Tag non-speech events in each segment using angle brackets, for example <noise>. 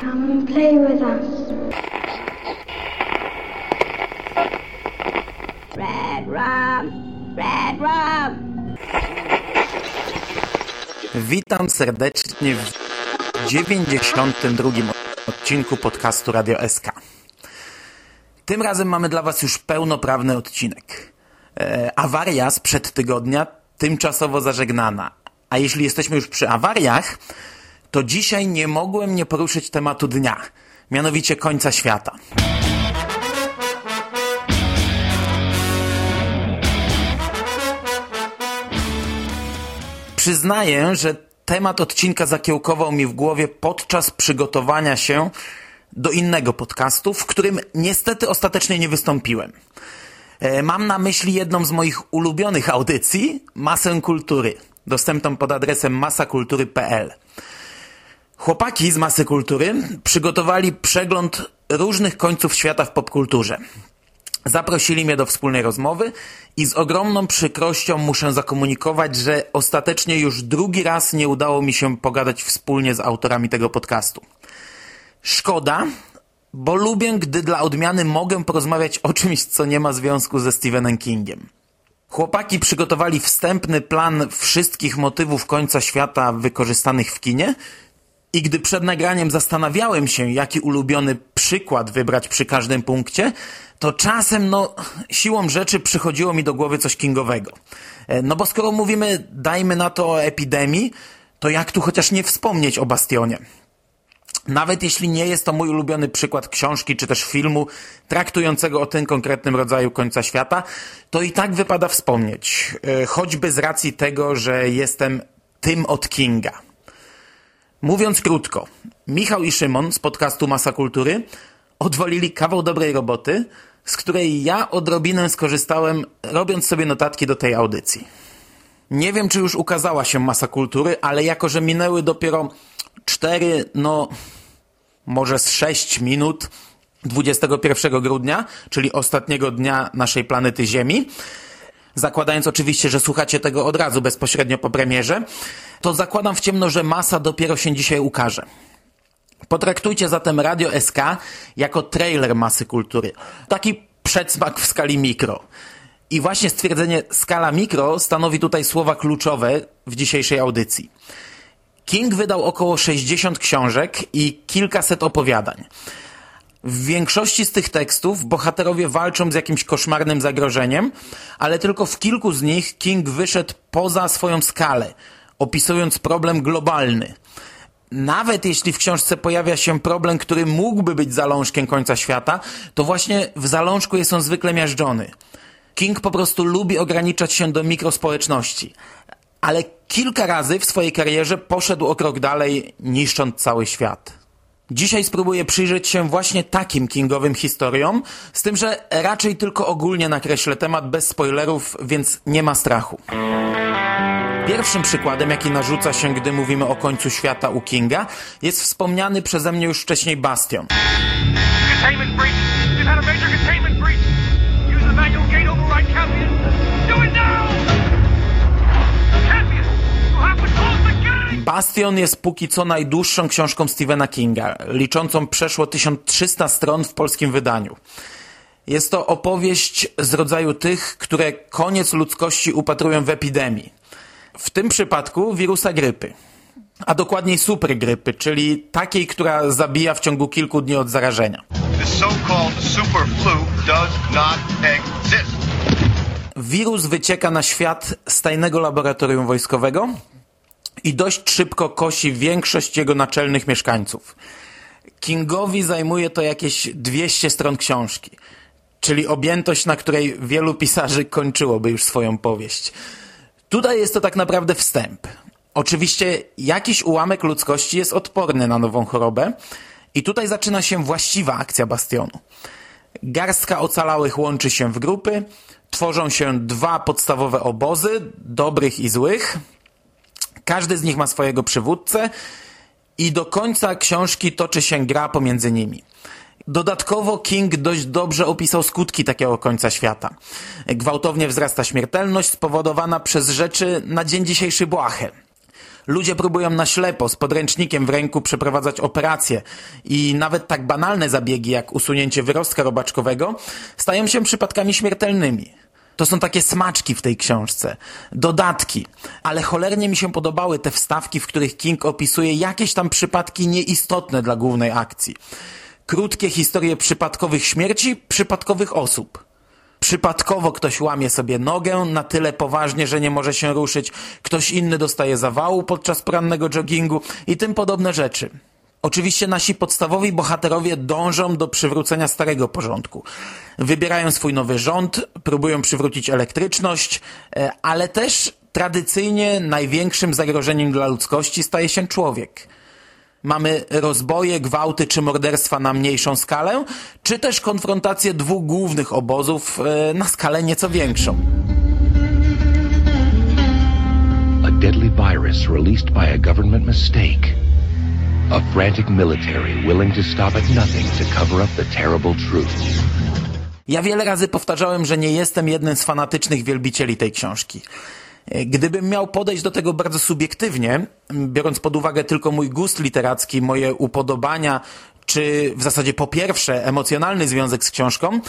Come and play with us. Red rum, red rum. Witam serdecznie w 92 odcinku podcastu Radio SK. Tym razem mamy dla Was już pełnoprawny odcinek. E, awaria sprzed tygodnia tymczasowo zażegnana. A jeśli jesteśmy już przy awariach, to dzisiaj nie mogłem nie poruszyć tematu dnia, mianowicie końca świata. Przyznaję, że temat odcinka zakiełkował mi w głowie podczas przygotowania się do innego podcastu, w którym niestety ostatecznie nie wystąpiłem. E, mam na myśli jedną z moich ulubionych audycji, Masę Kultury, dostępną pod adresem masakultury.pl. Chłopaki z Masy Kultury przygotowali przegląd różnych końców świata w popkulturze. Zaprosili mnie do wspólnej rozmowy i z ogromną przykrością muszę zakomunikować, że ostatecznie już drugi raz nie udało mi się pogadać wspólnie z autorami tego podcastu. Szkoda, bo lubię, gdy dla odmiany mogę porozmawiać o czymś, co nie ma związku ze Stephenem Kingiem. Chłopaki przygotowali wstępny plan wszystkich motywów końca świata wykorzystanych w kinie i gdy przed nagraniem zastanawiałem się, jaki ulubiony przykład wybrać przy każdym punkcie, to czasem, no, siłą rzeczy przychodziło mi do głowy coś kingowego. E, no bo skoro mówimy, dajmy na to epidemii, to jak tu chociaż nie wspomnieć o Bastionie? Nawet jeśli nie jest to mój ulubiony przykład książki czy też filmu traktującego o tym konkretnym rodzaju końca świata, to i tak wypada wspomnieć. E, choćby z racji tego, że jestem tym od Kinga. Mówiąc krótko, Michał i Szymon z podcastu Masa Kultury odwolili kawał dobrej roboty, z której ja odrobinę skorzystałem, robiąc sobie notatki do tej audycji. Nie wiem, czy już ukazała się Masa Kultury, ale jako, że minęły dopiero 4, no może z 6 minut 21 grudnia, czyli ostatniego dnia naszej planety Ziemi, zakładając oczywiście, że słuchacie tego od razu bezpośrednio po premierze, to zakładam w ciemno, że masa dopiero się dzisiaj ukaże. Potraktujcie zatem Radio SK jako trailer masy kultury. Taki przedsmak w skali mikro. I właśnie stwierdzenie skala mikro stanowi tutaj słowa kluczowe w dzisiejszej audycji. King wydał około 60 książek i kilkaset opowiadań. W większości z tych tekstów bohaterowie walczą z jakimś koszmarnym zagrożeniem, ale tylko w kilku z nich King wyszedł poza swoją skalę, opisując problem globalny. Nawet jeśli w książce pojawia się problem, który mógłby być zalążkiem końca świata, to właśnie w zalążku jest on zwykle miażdżony. King po prostu lubi ograniczać się do mikrospołeczności, ale kilka razy w swojej karierze poszedł o krok dalej, niszcząc cały świat. Dzisiaj spróbuję przyjrzeć się właśnie takim kingowym historiom, z tym, że raczej tylko ogólnie nakreślę temat bez spoilerów, więc nie ma strachu. Pierwszym przykładem, jaki narzuca się, gdy mówimy o końcu świata u Kinga, jest wspomniany przeze mnie już wcześniej Bastion. Containment breach! Had a major containment breach! Bastion jest póki co najdłuższą książką Stephena Kinga, liczącą przeszło 1300 stron w polskim wydaniu. Jest to opowieść z rodzaju tych, które koniec ludzkości upatrują w epidemii. W tym przypadku wirusa grypy. A dokładniej supergrypy, czyli takiej, która zabija w ciągu kilku dni od zarażenia. Wirus wycieka na świat z tajnego laboratorium wojskowego i dość szybko kosi większość jego naczelnych mieszkańców. Kingowi zajmuje to jakieś 200 stron książki, czyli objętość, na której wielu pisarzy kończyłoby już swoją powieść. Tutaj jest to tak naprawdę wstęp. Oczywiście jakiś ułamek ludzkości jest odporny na nową chorobę i tutaj zaczyna się właściwa akcja Bastionu. Garstka ocalałych łączy się w grupy, tworzą się dwa podstawowe obozy, dobrych i złych. Każdy z nich ma swojego przywódcę i do końca książki toczy się gra pomiędzy nimi. Dodatkowo King dość dobrze opisał skutki takiego końca świata. Gwałtownie wzrasta śmiertelność spowodowana przez rzeczy na dzień dzisiejszy błahe. Ludzie próbują na ślepo, z podręcznikiem w ręku przeprowadzać operacje i nawet tak banalne zabiegi jak usunięcie wyrostka robaczkowego stają się przypadkami śmiertelnymi. To są takie smaczki w tej książce, dodatki, ale cholernie mi się podobały te wstawki, w których King opisuje jakieś tam przypadki nieistotne dla głównej akcji. Krótkie historie przypadkowych śmierci, przypadkowych osób. Przypadkowo ktoś łamie sobie nogę na tyle poważnie, że nie może się ruszyć, ktoś inny dostaje zawału podczas porannego joggingu i tym podobne rzeczy. Oczywiście nasi podstawowi bohaterowie dążą do przywrócenia starego porządku. Wybierają swój nowy rząd, próbują przywrócić elektryczność, e, ale też tradycyjnie największym zagrożeniem dla ludzkości staje się człowiek. Mamy rozboje, gwałty czy morderstwa na mniejszą skalę, czy też konfrontację dwóch głównych obozów e, na skalę nieco większą. A deadly virus released by a government mistake. A frantic military willing to stop at nothing to cover up the terrible truth. Ja wiele razy powtarzałem, że nie jestem jednym z fanatycznych wielbicieli tej książki. Gdybym miał podejść do tego bardzo subiektywnie, biorąc pod uwagę tylko mój gust literacki, moje upodobania, czy w zasadzie po pierwsze emocjonalny związek z książką,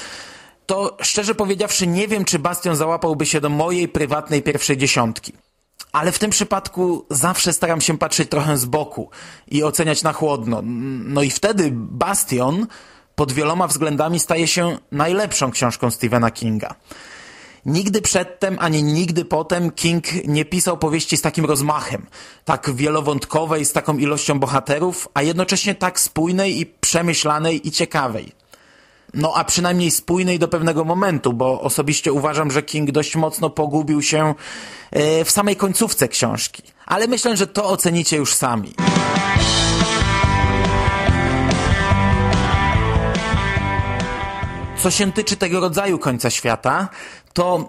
to szczerze powiedziawszy nie wiem, czy Bastion załapałby się do mojej prywatnej pierwszej dziesiątki. Ale w tym przypadku zawsze staram się patrzeć trochę z boku i oceniać na chłodno. No i wtedy Bastion pod wieloma względami staje się najlepszą książką Stephena Kinga. Nigdy przedtem, ani nigdy potem King nie pisał powieści z takim rozmachem, tak wielowątkowej, z taką ilością bohaterów, a jednocześnie tak spójnej i przemyślanej i ciekawej. No a przynajmniej spójnej do pewnego momentu, bo osobiście uważam, że King dość mocno pogubił się e, w samej końcówce książki. Ale myślę, że to ocenicie już sami. Co się tyczy tego rodzaju końca świata, to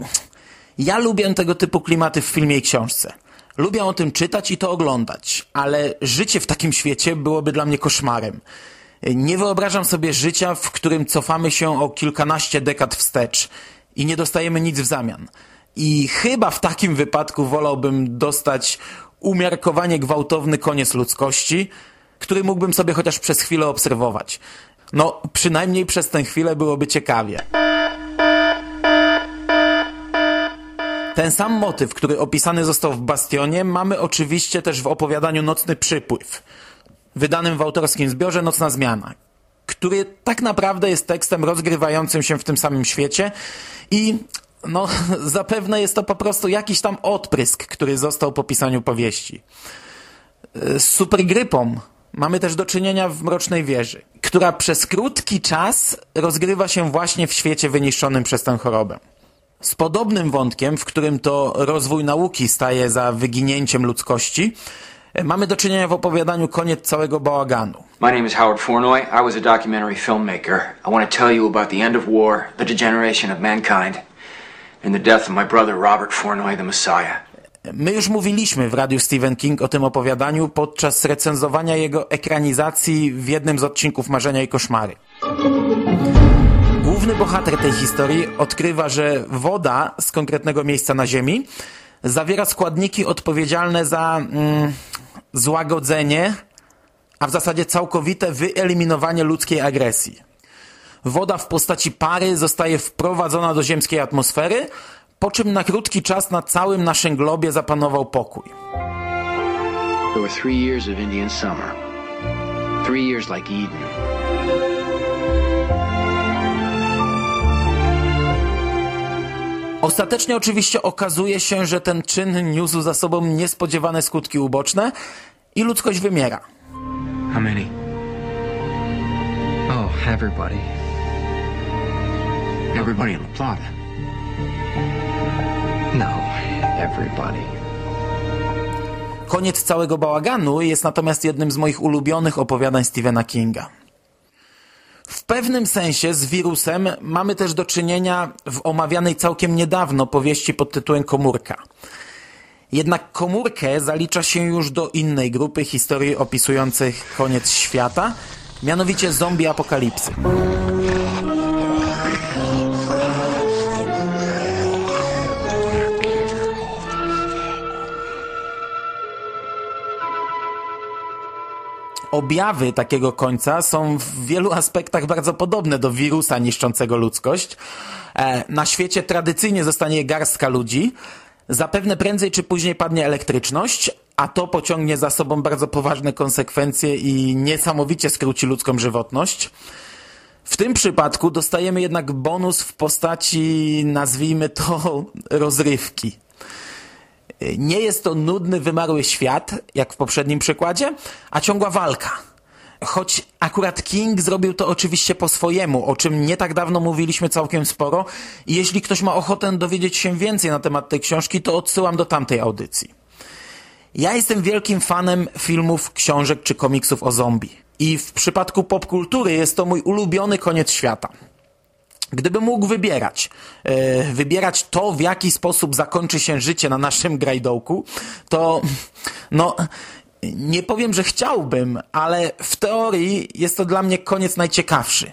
ja lubię tego typu klimaty w filmie i książce. Lubię o tym czytać i to oglądać, ale życie w takim świecie byłoby dla mnie koszmarem. Nie wyobrażam sobie życia, w którym cofamy się o kilkanaście dekad wstecz i nie dostajemy nic w zamian. I chyba w takim wypadku wolałbym dostać umiarkowanie gwałtowny koniec ludzkości, który mógłbym sobie chociaż przez chwilę obserwować. No, przynajmniej przez tę chwilę byłoby ciekawie. Ten sam motyw, który opisany został w Bastionie, mamy oczywiście też w opowiadaniu Nocny Przypływ, wydanym w autorskim zbiorze Nocna Zmiana, który tak naprawdę jest tekstem rozgrywającym się w tym samym świecie i no, <laughs> zapewne jest to po prostu jakiś tam odprysk, który został po pisaniu powieści. Z supergrypą mamy też do czynienia w Mrocznej Wieży, która przez krótki czas rozgrywa się właśnie w świecie wyniszczonym przez tę chorobę. Z podobnym wątkiem, w którym to rozwój nauki staje za wyginięciem ludzkości, mamy do czynienia w opowiadaniu Koniec całego bałaganu. My name is Howard Flournoy. I was a documentary filmmaker. I want to tell you about the end of war, the degeneration of mankind, and the death of my brother Robert Flournoy, the Messiah. My już mówiliśmy w radiu Stephen King o tym opowiadaniu podczas recenzowania jego ekranizacji w jednym z odcinków Marzenia i Koszmary. Główny bohater tej historii odkrywa, że woda z konkretnego miejsca na Ziemi zawiera składniki odpowiedzialne za mm, złagodzenie, a w zasadzie całkowite wyeliminowanie ludzkiej agresji. Woda w postaci pary zostaje wprowadzona do ziemskiej atmosfery, po czym na krótki czas na całym naszym globie zapanował pokój. There were three years of Indian summer. Three years like Eden. Ostatecznie oczywiście okazuje się, że ten czyn niósł za sobą niespodziewane skutki uboczne i ludzkość wymiera. How many? Oh, everybody. Everybody on the planet. No, everybody. Koniec całego bałaganu jest natomiast jednym z moich ulubionych opowiadań Stephena Kinga. Pewnym sensie z wirusem mamy też do czynienia w omawianej całkiem niedawno powieści pod tytułem Komórka. Jednak komórkę zalicza się już do innej grupy historii opisujących koniec świata, mianowicie zombie apokalipsy. Objawy takiego końca są w wielu aspektach bardzo podobne do wirusa niszczącego ludzkość. E, na świecie tradycyjnie zostanie garstka ludzi. Zapewne prędzej czy później padnie elektryczność, a to pociągnie za sobą bardzo poważne konsekwencje i niesamowicie skróci ludzką żywotność. W tym przypadku dostajemy jednak bonus w postaci, nazwijmy to, <laughs> rozrywki. Nie jest to nudny, wymarły świat, jak w poprzednim przykładzie, a ciągła walka. Choć akurat King zrobił to oczywiście po swojemu, o czym nie tak dawno mówiliśmy całkiem sporo i jeśli ktoś ma ochotę dowiedzieć się więcej na temat tej książki, to odsyłam do tamtej audycji. Ja jestem wielkim fanem filmów, książek czy komiksów o zombie. I w przypadku popkultury jest to mój ulubiony koniec świata. Gdybym mógł wybierać, yy, wybierać to, w jaki sposób zakończy się życie na naszym grajdołku, to no, nie powiem, że chciałbym, ale w teorii jest to dla mnie koniec najciekawszy.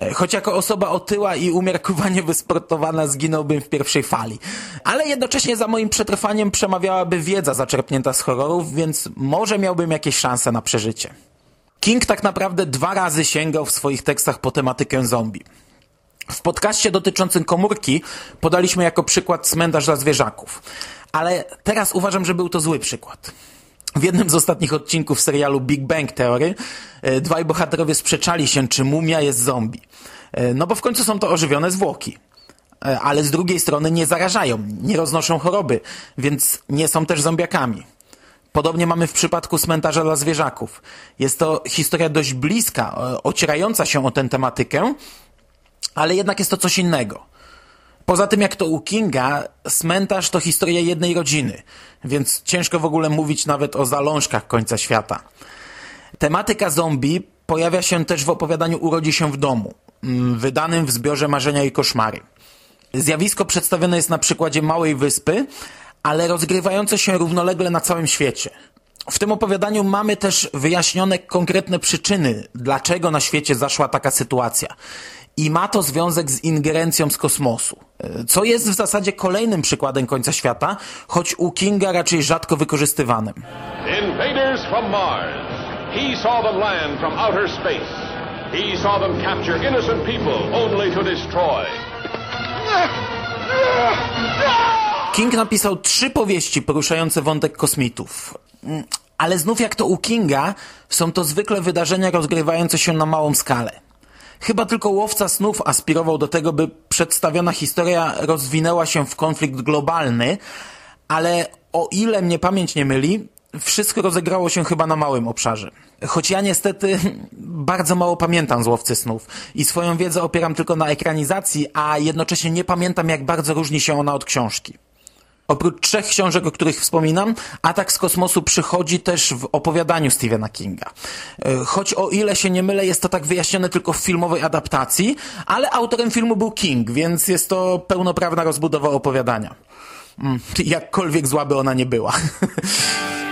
E, choć jako osoba otyła i umiarkowanie <laughs> wysportowana zginąłbym w pierwszej fali. Ale jednocześnie za moim przetrwaniem przemawiałaby wiedza zaczerpnięta z horrorów, więc może miałbym jakieś szanse na przeżycie. King tak naprawdę dwa razy sięgał w swoich tekstach po tematykę zombie. W podcaście dotyczącym komórki podaliśmy jako przykład cmentarz dla zwierzaków. Ale teraz uważam, że był to zły przykład. W jednym z ostatnich odcinków serialu Big Bang Theory e, dwaj bohaterowie sprzeczali się, czy mumia jest zombie. E, no bo w końcu są to ożywione zwłoki. E, ale z drugiej strony nie zarażają, nie roznoszą choroby, więc nie są też zombiakami. Podobnie mamy w przypadku cmentarza dla zwierzaków. Jest to historia dość bliska, ocierająca się o tę tematykę, ale jednak jest to coś innego. Poza tym, jak to u Kinga, cmentarz to historia jednej rodziny, więc ciężko w ogóle mówić nawet o zalążkach końca świata. Tematyka zombie pojawia się też w opowiadaniu Urodzi się w domu, mm, wydanym w zbiorze Marzenia i Koszmary. Zjawisko przedstawione jest na przykładzie małej wyspy, ale rozgrywające się równolegle na całym świecie. W tym opowiadaniu mamy też wyjaśnione konkretne przyczyny, dlaczego na świecie zaszła taka sytuacja i ma to związek z ingerencją z kosmosu. Co jest w zasadzie kolejnym przykładem końca świata, choć u Kinga raczej rzadko wykorzystywanym. Invaders from Mars. He saw them land from outer space. He saw them capture innocent people only to destroy. King napisał trzy powieści poruszające wątek kosmitów. Ale znów jak to u Kinga, są to zwykle wydarzenia rozgrywające się na małą skalę. Chyba tylko łowca snów aspirował do tego, by przedstawiona historia rozwinęła się w konflikt globalny, ale o ile mnie pamięć nie myli, wszystko rozegrało się chyba na małym obszarze. Choć ja niestety <laughs> bardzo mało pamiętam z Łowcy Snów i swoją wiedzę opieram tylko na ekranizacji, a jednocześnie nie pamiętam jak bardzo różni się ona od książki. Oprócz trzech książek, o których wspominam, Atak z kosmosu przychodzi też w opowiadaniu Stephena Kinga. E, choć o ile się nie mylę, jest to tak wyjaśnione tylko w filmowej adaptacji, ale autorem filmu był King, więc jest to pełnoprawna rozbudowa opowiadania. Mm, jakkolwiek zła by ona nie była. <laughs>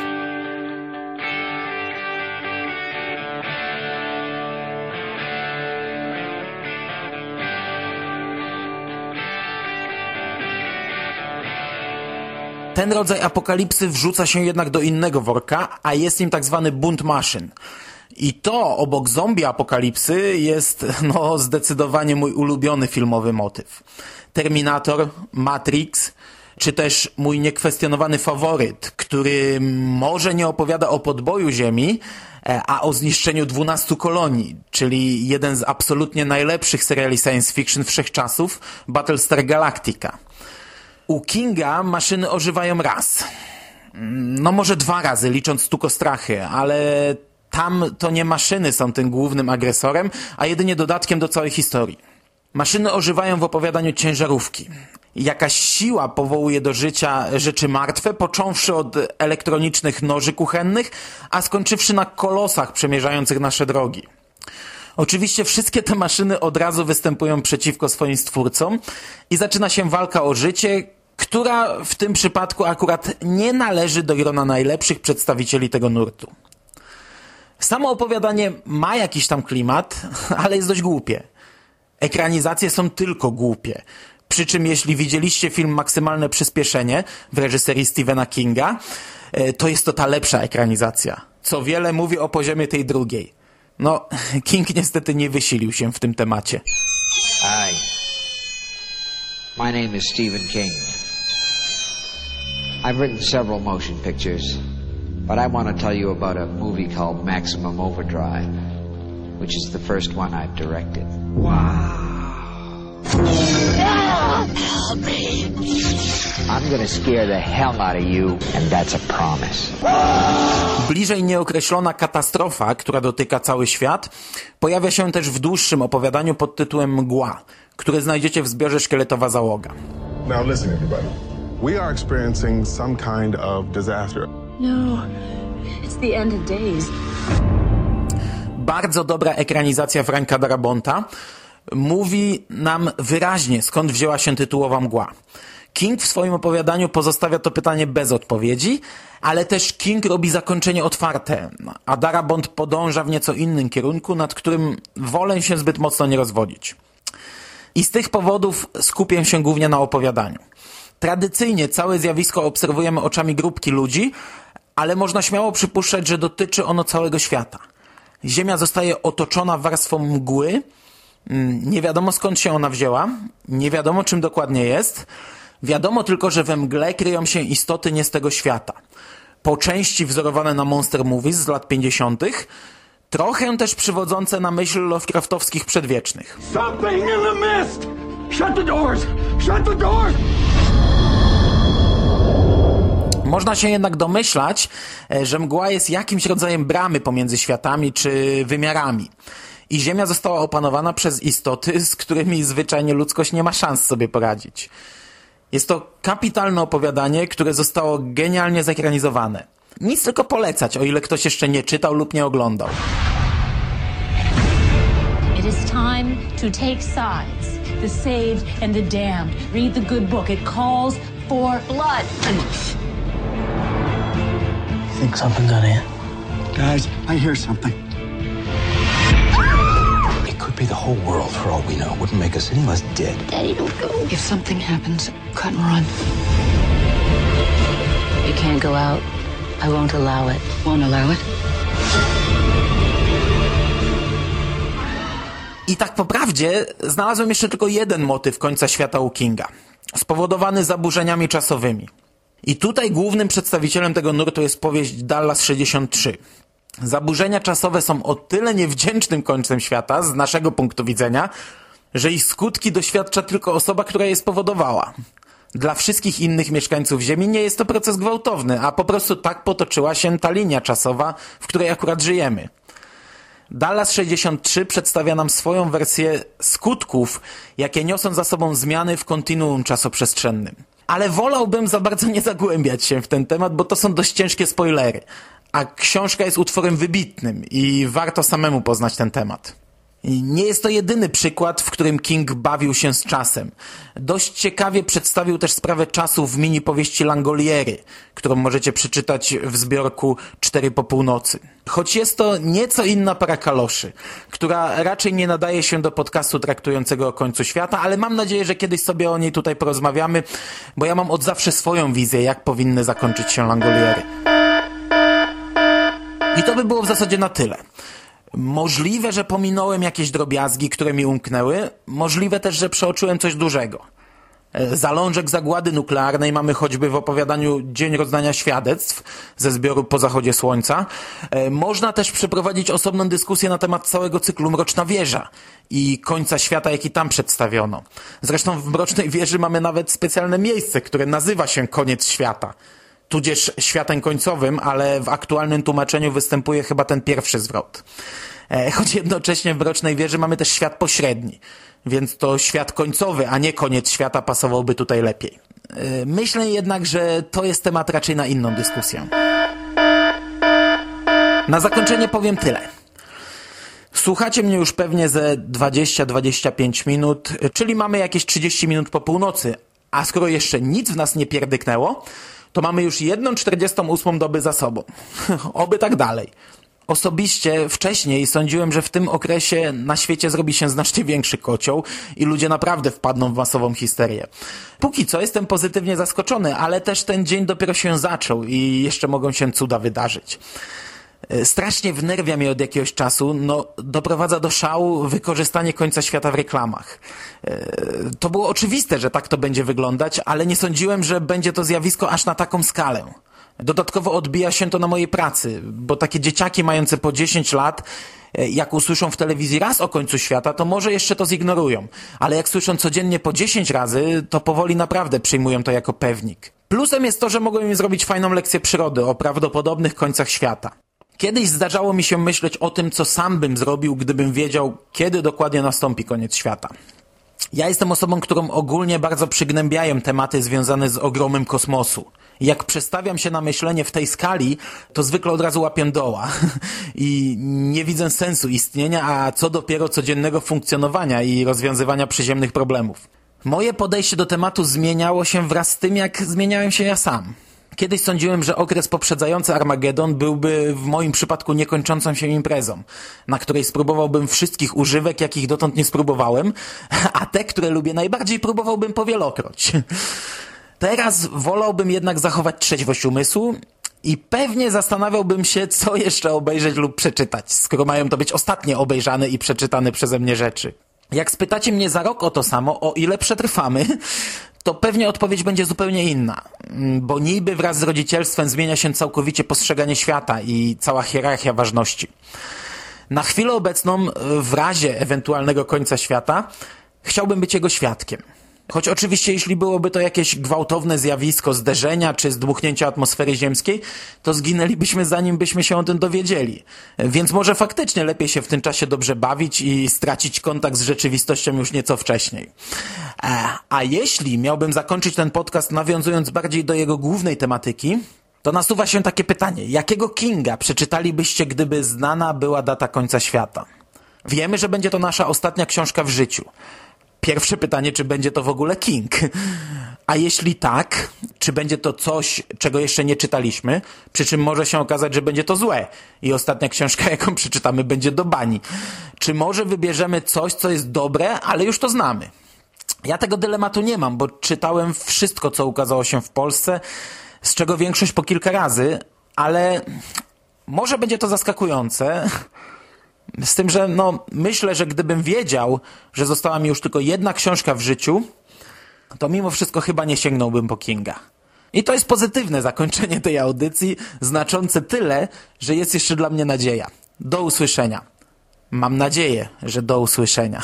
Ten rodzaj apokalipsy wrzuca się jednak do innego worka, a jest nim tak zwany bunt maszyn. I to obok zombie apokalipsy jest <laughs> no zdecydowanie mój ulubiony filmowy motyw. Terminator, Matrix, czy też mój niekwestionowany faworyt, który może nie opowiada o podboju Ziemi, e, a o zniszczeniu 12 kolonii, czyli jeden z absolutnie najlepszych seriali science fiction wszechczasów, Battlestar Galactica. U Kinga maszyny ożywają raz. No może dwa razy, licząc tukostrachy, ale tam to nie maszyny są tym głównym agresorem, a jedynie dodatkiem do całej historii. Maszyny ożywają w opowiadaniu ciężarówki. Jakaś siła powołuje do życia rzeczy martwe, począwszy od elektronicznych noży kuchennych, a skończywszy na kolosach przemierzających nasze drogi. Oczywiście wszystkie te maszyny od razu występują przeciwko swoim stwórcom i zaczyna się walka o życie, która w tym przypadku akurat nie należy do grona najlepszych przedstawicieli tego nurtu. Samo opowiadanie ma jakiś tam klimat, <laughs> ale jest dość głupie. Ekranizacje są tylko głupie. Przy czym jeśli widzieliście film Maksymalne Przyspieszenie w reżyserii Stephena Kinga, e, to jest to ta lepsza ekranizacja. co wiele mówi o poziomie tej drugiej. No, <laughs> King niestety nie wysilił się w tym temacie. Hi. My name is Stephen King. I've written several motion pictures, but I want to tell you about a movie called Maximum Overdrive, which is the first one I've directed. I'm gonna scare the hell out of you, and that's a promise. Bliżej nieokreślona katastrofa, która dotyka cały świat, pojawia się też w dłuższym opowiadaniu pod tytułem Mgła, które znajdziecie w zbiorze Szkieletowa Załoga. Now listen, everybody. We are experiencing some kind of disaster. No, it's the end of days. Bardzo dobra ekranizacja Franka Darabonta mówi nam wyraźnie, skąd wzięła się tytułowa mgła. King w swoim opowiadaniu pozostawia to pytanie bez odpowiedzi, ale też King robi zakończenie otwarte, a Darabont podąża w nieco innym kierunku, nad którym wolę się zbyt mocno nie rozwodzić. I z tych powodów skupię się głównie na opowiadaniu. Tradycyjnie całe zjawisko obserwujemy oczami grupki ludzi, ale można śmiało przypuszczać, że dotyczy ono całego świata. Ziemia zostaje otoczona warstwą mgły, mm, nie wiadomo skąd się ona wzięła, nie wiadomo czym dokładnie jest, wiadomo tylko, że we mgle kryją się istoty nie z tego świata. Po części wzorowane na Monster Movies z lat 50., trochę też przywodzące na myśl Lovecraftowskich przedwiecznych. Something in the mist! Shut the doors! Shut the doors! Można się jednak domyślać, e, że mgła jest jakimś rodzajem bramy pomiędzy światami czy wymiarami. I Ziemia została opanowana przez istoty, z którymi zwyczajnie ludzkość nie ma szans sobie poradzić. Jest to kapitalne opowiadanie, które zostało genialnie zekranizowane. Nic tylko polecać, o ile ktoś jeszcze nie czytał lub nie oglądał. It is time to take sides. The saved and the damned. Read the good book. It calls for blood. Think something got in? Guys, I hear something. It could be the whole world for all we know. Wouldn't make us any less dead. Daddy, don't go. If something happens, cut and run. You can't go out. I won't allow it. Won't allow it? I tak po prawdzie znalazłem jeszcze tylko jeden motyw końca świata u Kinga. Spowodowany zaburzeniami czasowymi. I tutaj głównym przedstawicielem tego nurtu jest powieść Dallas 63. Zaburzenia czasowe są o tyle niewdzięcznym końcem świata, z naszego punktu widzenia, że ich skutki doświadcza tylko osoba, która je spowodowała. Dla wszystkich innych mieszkańców Ziemi nie jest to proces gwałtowny, a po prostu tak potoczyła się ta linia czasowa, w której akurat żyjemy. Dallas 63 przedstawia nam swoją wersję skutków, jakie niosą za sobą zmiany w kontinuum czasoprzestrzennym. Ale wolałbym za bardzo nie zagłębiać się w ten temat, bo to są dość ciężkie spoilery. A książka jest utworem wybitnym i warto samemu poznać ten temat. Nie jest to jedyny przykład, w którym King bawił się z czasem. Dość ciekawie przedstawił też sprawę czasu w mini powieści Langoliery, którą możecie przeczytać w zbiorku Cztery po północy. Choć jest to nieco inna para kaloszy, która raczej nie nadaje się do podcastu traktującego o końcu świata, ale mam nadzieję, że kiedyś sobie o niej tutaj porozmawiamy, bo ja mam od zawsze swoją wizję, jak powinny zakończyć się Langoliery. I to by było w zasadzie na tyle. Możliwe, że pominąłem jakieś drobiazgi, które mi umknęły. Możliwe też, że przeoczyłem coś dużego. E, Zalążek zagłady nuklearnej mamy choćby w opowiadaniu Dzień rozdania świadectw ze zbioru Po zachodzie słońca. E, Można też przeprowadzić osobną dyskusję na temat całego cyklu Mroczna Wieża i końca świata, jaki tam przedstawiono. Zresztą w Mrocznej Wieży mamy nawet specjalne miejsce, które nazywa się Koniec Świata tudzież światem końcowym, ale w aktualnym tłumaczeniu występuje chyba ten pierwszy zwrot. E, Choć jednocześnie w Mrocznej Wieży mamy też świat pośredni, więc to świat końcowy, a nie koniec świata pasowałby tutaj lepiej. E, Myślę jednak, że to jest temat raczej na inną dyskusję. Na zakończenie powiem tyle. Słuchacie mnie już pewnie ze 20-25 minut, czyli mamy jakieś 30 minut po północy, a skoro jeszcze nic w nas nie pierdyknęło, to mamy już jedną 48 doby za sobą. <laughs> Oby tak dalej. Osobiście wcześniej sądziłem, że w tym okresie na świecie zrobi się znacznie większy kocioł i ludzie naprawdę wpadną w masową histerię. Póki co jestem pozytywnie zaskoczony, ale też ten dzień dopiero się zaczął i jeszcze mogą się cuda wydarzyć. E, strasznie wnerwia mnie od jakiegoś czasu, no doprowadza do szału wykorzystanie końca świata w reklamach. E, to było oczywiste, że tak to będzie wyglądać, ale nie sądziłem, że będzie to zjawisko aż na taką skalę. Dodatkowo odbija się to na mojej pracy, bo takie dzieciaki mające po 10 lat, e, jak usłyszą w telewizji raz o końcu świata, to może jeszcze to zignorują. Ale jak słyszą codziennie po 10 razy, to powoli naprawdę przyjmują to jako pewnik. Plusem jest to, że mogą im zrobić fajną lekcję przyrody o prawdopodobnych końcach świata. Kiedyś zdarzało mi się myśleć o tym, co sam bym zrobił, gdybym wiedział, kiedy dokładnie nastąpi koniec świata. Ja jestem osobą, którą ogólnie bardzo przygnębiają tematy związane z ogromem kosmosu. Jak przestawiam się na myślenie w tej skali, to zwykle od razu łapię doła <laughs> i nie widzę sensu istnienia, a co dopiero codziennego funkcjonowania i rozwiązywania przyziemnych problemów. Moje podejście do tematu zmieniało się wraz z tym, jak zmieniałem się ja sam. Kiedyś sądziłem, że okres poprzedzający Armagedon byłby w moim przypadku niekończącą się imprezą, na której spróbowałbym wszystkich używek, jakich dotąd nie spróbowałem, a te, które lubię najbardziej, próbowałbym powielokroć. Teraz wolałbym jednak zachować trzeźwość umysłu i pewnie zastanawiałbym się, co jeszcze obejrzeć lub przeczytać, skoro mają to być ostatnie obejrzane i przeczytane przeze mnie rzeczy. Jak spytacie mnie za rok o to samo, o ile przetrwamy, to pewnie odpowiedź będzie zupełnie inna. Bo niby wraz z rodzicielstwem zmienia się całkowicie postrzeganie świata i cała hierarchia ważności. Na chwilę obecną, w razie ewentualnego końca świata, chciałbym być jego świadkiem. Choć oczywiście jeśli byłoby to jakieś gwałtowne zjawisko zderzenia czy zdmuchnięcia atmosfery ziemskiej, to zginęlibyśmy zanim byśmy się o tym dowiedzieli. Więc może faktycznie lepiej się w tym czasie dobrze bawić i stracić kontakt z rzeczywistością już nieco wcześniej. E, a jeśli miałbym zakończyć ten podcast nawiązując bardziej do jego głównej tematyki, to nasuwa się takie pytanie. Jakiego Kinga przeczytalibyście, gdyby znana była data końca świata? Wiemy, że będzie to nasza ostatnia książka w życiu. Pierwsze pytanie, czy będzie to w ogóle King? A jeśli tak, czy będzie to coś, czego jeszcze nie czytaliśmy? Przy czym może się okazać, że będzie to złe i ostatnia książka, <laughs> jaką przeczytamy, będzie do bani. Czy może wybierzemy coś, co jest dobre, ale już to znamy? Ja tego dylematu nie mam, bo czytałem wszystko, co ukazało się w Polsce, z czego większość po kilka razy, ale może będzie to zaskakujące, <laughs> Z tym, że no, myślę, że gdybym wiedział, że została mi już tylko jedna książka w życiu, to mimo wszystko chyba nie sięgnąłbym po Kinga. I to jest pozytywne zakończenie tej audycji, znaczące tyle, że jest jeszcze dla mnie nadzieja. Do usłyszenia. Mam nadzieję, że do usłyszenia.